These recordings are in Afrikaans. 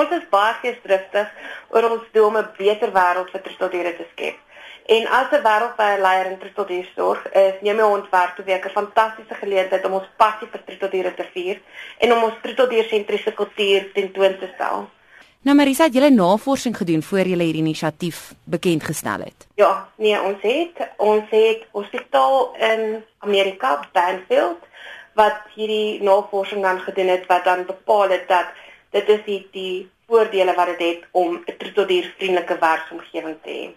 ons is baie geesdriftig oor ons doel om 'n beter wêreld vir troeteldiere te skep. En as 'n wêreldwye leier in troeteldiersorg is neem ons werk te week 'n fantastiese geleentheid om ons passie vir troeteldiere te vier en om ons troeteldiersentriese kultuur tentoon te stel. Nou Marisa, het julle navorsing gedoen voor julle hierdie inisiatief bekend gestel het? Ja, nee, ons het ons het hospitaal in Amerika, Banfield, wat hierdie navorsing dan gedoen het wat dan bepaal het dat dit is die die voordele wat dit het, het om 'n troeteldiervriendelike werksomgewing te hê.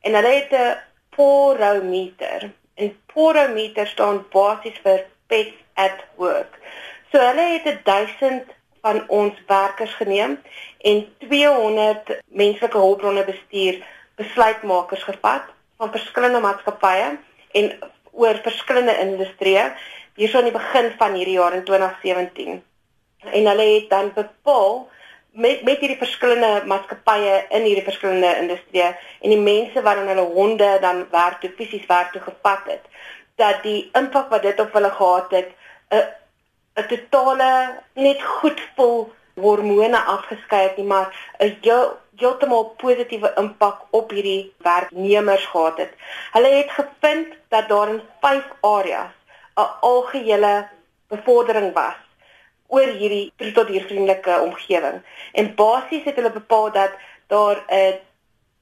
En hulle het 'n porometer. En porometer staan basies vir pets at work. So hulle het 1000 van ons werkers geneem en 200 menslike hulpbronne bestuur besluitmakers gevat van verskillende maatskappye en oor verskillende industrieë hierso aan die begin van hierdie jaar in 2017. En hulle het dan bepaal met met hierdie verskillende maatskappye in hierdie verskillende industrieë en die mense wat aan hulle honde dan werk toe fisies werk toe gevat het dat die impak wat dit op hulle gehad het 'n 'n totale net goed voel hormone afgeskei het nie maar 'n heeltemal positiewe impak op hierdie werknemers gehad het. Hulle het gevind dat daar in 5 areas 'n algehele bevordering was oor hierdie troeteldiervriendelike omgewing. En basies het hulle bepaal dat daar 'n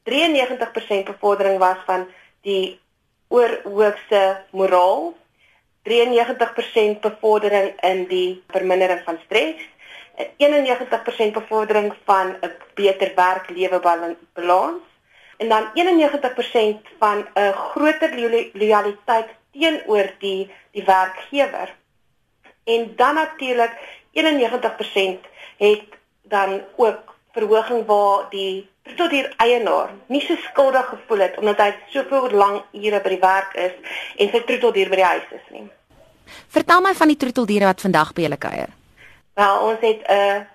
93% bevordering was van die oorhoogste moraal, 93% bevordering in die vermindering van stres, 91% bevordering van 'n beter werk-lewe balans en dan 91% van 'n groter loyaliteit teenoor die die werkgewer. En dan natuurlik 91% het dan ook verhoging waar die tot hier eienaar nie so skuldig gevoel het omdat hy soveel lang ure by die werk is en sy troeteldier by die huis is nie. Vertel my van die troeteldiere wat vandag by julle kuier. Wel, ons het 'n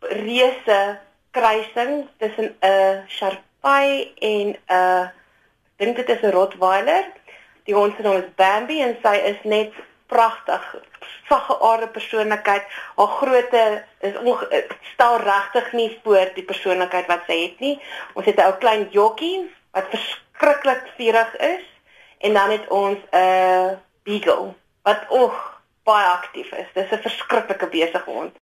reuse kruising tussen 'n Sharpei en 'n dink dit is 'n Rottweiler. Die hond se naam is Bambi en sy is net pragtig. Sagge aarde persoonlikheid. Haar grootte is stel regtig nie voor die persoonlikheid wat sy het nie. Ons het 'n ou klein jockie wat verskriklik vurig is en dan het ons 'n beagle wat oog baie aktief is. Dis 'n verskriklike besige hond.